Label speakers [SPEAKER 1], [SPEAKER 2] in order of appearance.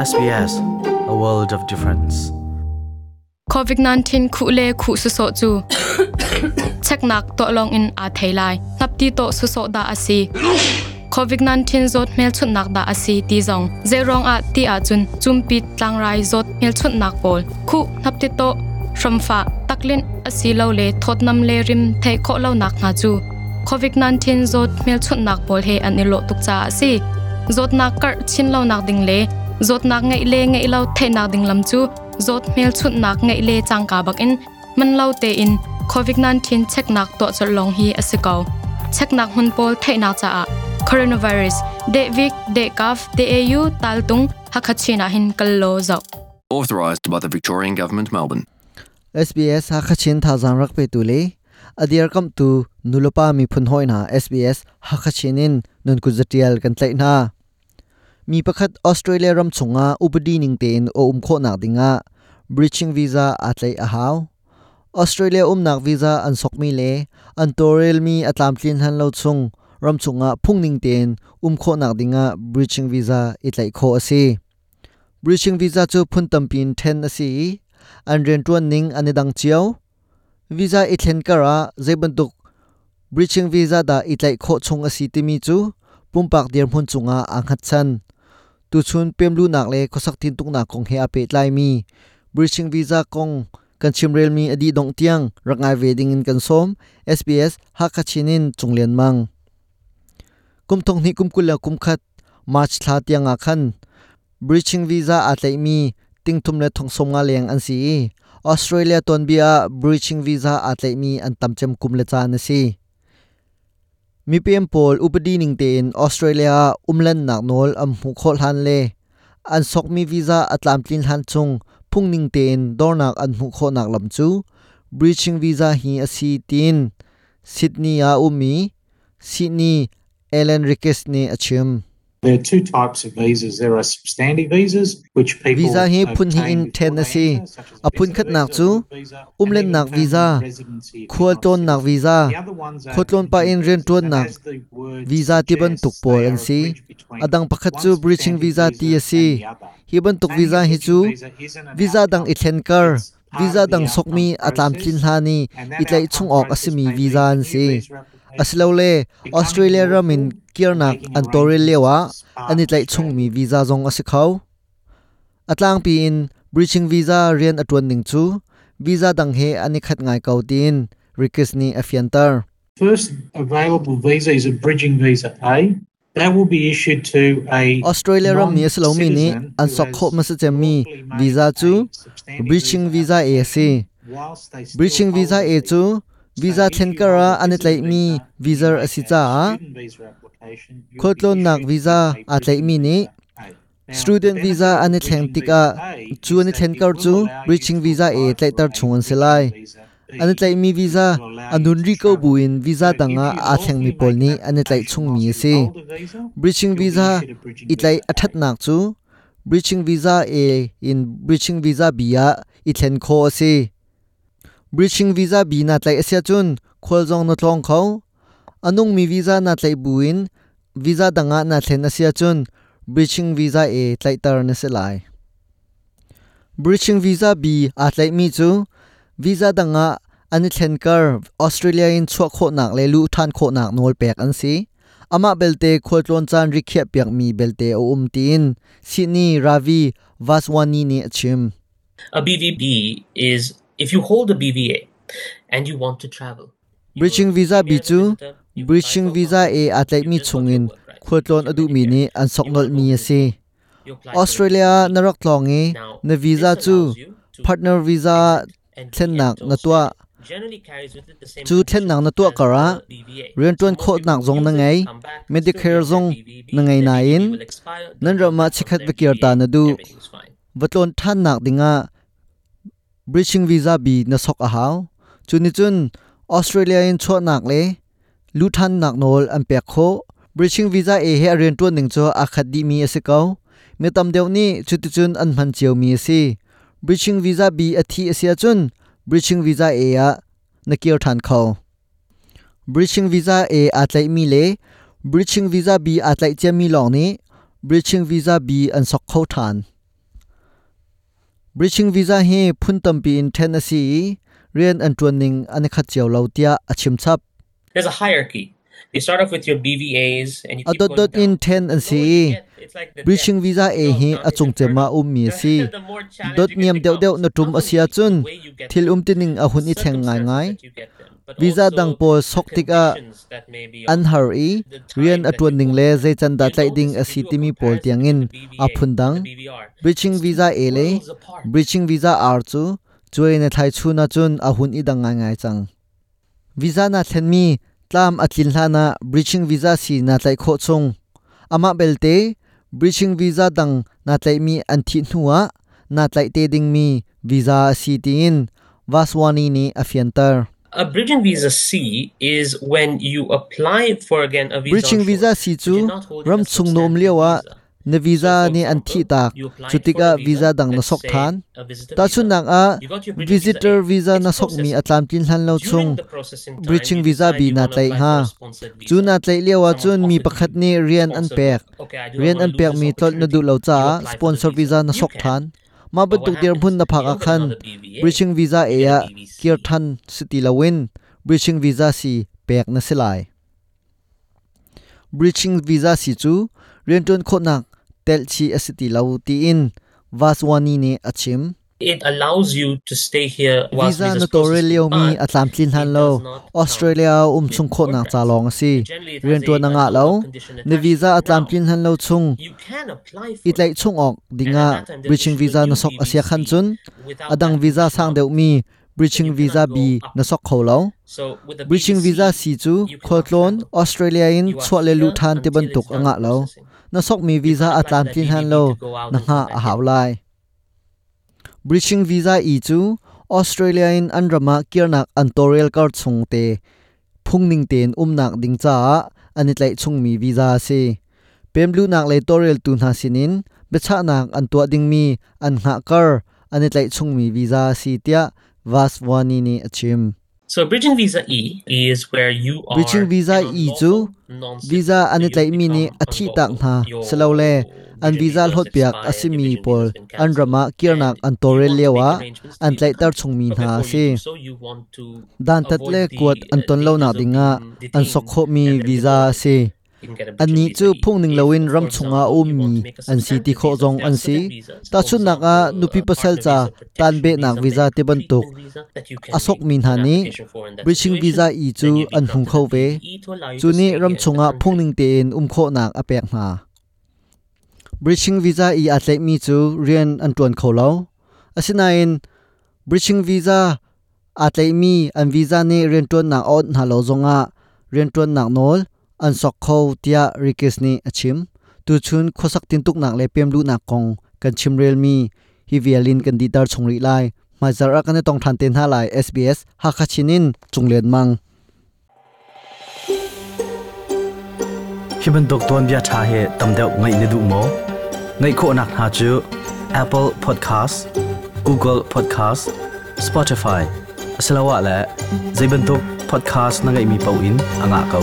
[SPEAKER 1] SBS, a world of difference.
[SPEAKER 2] COVID-19 khu le khu su so chu. Chek nak to long in a thailai nap ti to su so da asi COVID-19 zot mel chut nak da asi ti zong. Zerong a ti a chun. Chumpi tlang rai zot mel chut nak pol khu nap ti to. Shramfa taklin asi lo le. Thotnam le rim thei kho lo nak nga chu. COVID-19 zot mel chut nak pol he an lo tuk cha asi zot nak kar chin lo nak ding le zot nak ngai le ngai lo thei nak ding lam chu. Zot mel chut nak ngai le chang ka bak in. Man lo te in. Covid-19 check nak to chol long hi asikaw check nak hun pol thei na cha a. Coronavirus. De vik de kaf de au taltung hakachina hin kallo zo
[SPEAKER 3] Authorised by the Victorian Government, Melbourne.
[SPEAKER 4] SBS hakachin thazang rakpe tule adiar kam tu nulopa mi phun hoina SBS hakachinin nun kuzatial kan tlai na มีประคัดออสเตรเลียรำชงอาอุปดีนิงเตนโออุมโคนักดิงอา breaching visa อาจเลยอาหาวออสเตรเลียอุมนักวีซ่าอันสกมีเลอันตัวเรลมีอัตามคลินฮันเลาชงรำชงอาพุ่งนิงเตนอุมโคนักดิงอา breaching visa อิตไลโคอซี breaching visa จะพุ่นตัมปีนเทนอซีอันเรียนตัวนิงอันดังเจียววีซ่าอิตเลนการะเจบันตุก breaching visa ดาอิตไลโคชงอซีติมีจูปุ่มปากเดียร์พุ่นชงอาอังหัดชัน tu chun pemlu nak le khosak tin tung na kong he ape tlai mi. Bridging visa kong kan chimrel mi adi dong tiang rangai wedding in kan som SBS hakachinin chunglen mang. Kum thong ni kum kula kum khat, march thla tiang a khan. Bridging visa atlai mi tingthum le thong som nga leng an si. Australia ton bia, bridging visa atlai mi an tamchem kum le cha na si mi pem pol upadi ning te in Australia umlan nak nol am hu khol han le an sok mi visa atlam tlin han chung phung ning te in dornak an hu kho nak lam chu breaching visa hi asi tin Sydney a umi Sydney Ellen Rickes ne achim There are two types of visas. There are substantive visas, which people Visa hi phun hi obtain in before Tennessee. they enter, such as A phun visa khat nak visa, chu, work visa, and umlen even nak permanent
[SPEAKER 5] visa, residency if khual you're ton not nak citizen.
[SPEAKER 4] visa, The
[SPEAKER 5] other ones are khuatlon pa in ren and nak visa tiban tuk pol an a si.
[SPEAKER 4] Adang pakhat chu breaching substantive visa ti visa
[SPEAKER 5] other.
[SPEAKER 4] Hiban tuk Obtaining visa a hi chu
[SPEAKER 5] bridging visa visa dang outcome.
[SPEAKER 4] ithen kar.
[SPEAKER 5] Visa dang sokmi atlam tlin
[SPEAKER 4] hani itlai chung ok asimi visa an si aslole becoming Australia lawful, or kirnak an toril lewa
[SPEAKER 5] ani tlai chung mi
[SPEAKER 4] visa zong asikhaw. Atlang pi in breaching visa rian atwan ning chu visa dang he ani khat ngai kautin rikis ni afiantar.
[SPEAKER 5] First available visa is a bridging visa A. That will be issued to a
[SPEAKER 4] Australia ram ni aslo mi ni an has masa chemi lawfully made visa chu
[SPEAKER 5] breaching visa a si whilst they still breaching visa a
[SPEAKER 4] chu visa if thlen a tlai mi visa, asicha a
[SPEAKER 5] visa khotlon nak visa a tlai mi ni student visa benefit ani bridging thleng tika chu is ani thlen kar chu reaching visa e, a tlai tar a chungan selai ani tlai
[SPEAKER 4] mi visa anun ri ko buin visa So danga a thleng mi lawfully pol ni ani tlai chung mi se
[SPEAKER 5] visa,
[SPEAKER 4] breaching visa
[SPEAKER 5] bridging itlai visa A. athat
[SPEAKER 4] nak chu. Breaching visa a in breaching visa bia ithen i thlen kho ase breaching visa bi na tlai asia chun khol jong no tlong kho anung mi visa na tlai buin visa danga na thlen asia chun breaching visa a tlai tar na se lai breaching visa bi a tlai mi chu visa danga ani thlen kar australia in chua kho nak le lu than kho nak nol pek an si ama belte kholtlon chan rikhya piak mi belte o umtin sydney ravi vaswani ni achim
[SPEAKER 6] A BVB is if you hold a BVA and you want to travel. Bridging visa apply breaching for visa e atlai mi chungin. If adu mi ni an soknol mi ase australia
[SPEAKER 4] narak tlongi na visa chu partner visa
[SPEAKER 6] exit and thlen nak re-enter na tua. chu thlen nak na tua kara So kho nak zong na ngai medicare zong na ngai na in, nan ra ma chikhat bekir ta na du
[SPEAKER 4] vatlon than nak dinga breaching visa b na sok a haw chuni chun australia in chho nak le. Lu than nak nol an pe kho. Breaching visa e he ren tu ning cho a khat di mi ase kau. Me tam deu ni chuti chun an man chiu mi si breaching visa b a thi asia chun. Breaching visa e a na kier than khau. Breaching visa e atlai mi le. Breaching visa b atlai che mi long ni. Breaching visa b an sok khau than bridging visa hi phun tampi in then asi rian an tuaning an khat chiao lautia achim chap.
[SPEAKER 6] There's a hierarchy. You start off with your BVAs and you keep going in down. then an So si what you get, it's like the bridging visa goes hi achung chema
[SPEAKER 4] um mi si.
[SPEAKER 6] dot niam deuh becomes, na tum asia chun. thil um
[SPEAKER 4] tining a hun i theng ngai ngai
[SPEAKER 6] visa dang pol the sok tika conditions that may be an har
[SPEAKER 4] i
[SPEAKER 6] rian atun ning le zai chan da tlai ding a timi pol comparison tiangin a phundang it's visa e le
[SPEAKER 4] bridging visa r chu chuai na thai chuna chun a hun i dang ngai chang visa na thlen mi tlam atlin hlana bridging visa si na tlai kho chung. Ama belte bridging visa dang na tlai mi an thi hnuwa na tlai te ding mi visa si tin waswani ni afiantar
[SPEAKER 6] A bridging visa C is when you apply for again a visa. bridging visa you're chu ram chung nom lewa visa.
[SPEAKER 4] na visa ni an thi tak
[SPEAKER 6] chutika visa dang na sok than a visitor ta visa. chu nak
[SPEAKER 4] a
[SPEAKER 6] You got your bridging visitor A. visa It's na sok mi processing.
[SPEAKER 4] atlam tin hlan lo chung During
[SPEAKER 6] the processing time, bridging you visa decide bi you na wanna tlai apply ha for
[SPEAKER 4] a sponsored visa. chu na tlai lewa Someone chun mi offered pakhat you ni rian an sponsored pek work. Okay, I do not rian wanna an lose pek this mi tol na du opportunity. lo You cha apply for the sponsor visa na You sok can. than ma But ba what tuk der happens phun na if you phak don't get akhan another
[SPEAKER 6] BVA, bridging
[SPEAKER 4] visa you e get a a BVC.
[SPEAKER 6] kier
[SPEAKER 4] than siti lawin bridging visa si pek na silai bridging visa si chu rian ton khonak tel chi asiti lo ti in waswani ni achim
[SPEAKER 6] It allows you to stay here visa na process, leo mi
[SPEAKER 4] atlam tlin han lo
[SPEAKER 6] australia
[SPEAKER 4] um chung kho na cha long si.
[SPEAKER 6] Rian to na nga lo ni visa to atlam tlin
[SPEAKER 4] han lo chung.
[SPEAKER 6] it
[SPEAKER 4] chung ok dinga bridging visa na sok asia khan chun
[SPEAKER 6] adang visa sang on deuh
[SPEAKER 4] mi bridging visa bi up. na sok kho lo
[SPEAKER 6] bridging visa
[SPEAKER 4] si chu travel. australia in You are chwa le lu than te ban tuk anga lo na sok mi visa atlam tlin han lo
[SPEAKER 6] to na nga a
[SPEAKER 4] in. Bridging visa i chu australia in anrama kirnak antorial card chung te phungning ten umnak ding cha ani tlai chung mi visa si pemlu nak le torial tu na sinin becha nak an tua ding mi an nga kar ani tlai chung mi visa si tia vaswani ni achim
[SPEAKER 6] So bridging visa E is where you are Bridging visa E chu visa So ani you tlai mi ni athi tak na Your selole an visa lot piak asimi pol an rama kirnak an tore lewa an tlai tar chung mi na si.
[SPEAKER 4] Dan tatle kuat an ton lo na dinga
[SPEAKER 6] an sokho mi visa
[SPEAKER 4] si.
[SPEAKER 6] An ni chu phung ning lawin ram chunga um mi an si ti kho jong an si. Ta chun nak a nupi pasal cha tan be nak visa, te ban tuk. Asok min hani bridging visa
[SPEAKER 4] i chu an hung kho a ve.
[SPEAKER 6] Chu ni ram chunga phung
[SPEAKER 4] ning te in um kho nak apek na bridging visa i atlai mi chu rian an tuan kho lo. Asina in bridging visa atlai mi an visa ne rian tuan na on na lo zonga ah. rian tuan nak nol, an sok kho tia rikis ni achim tu chun khosak tin tuk nak le pem lu na kong, kan chim rel mi. Hi vialin kan di tar chungri lai. Mai zara kan tong than ten ha lai sbs ha kha chinin chunglen mang.
[SPEAKER 1] Hiban dok bia tha he tam ngai ne du mo ngay khu nạc hạ chu Apple Podcast, Google Podcast, Spotify asalawa la zaiban tok podcast na ngay mi pau in anga kau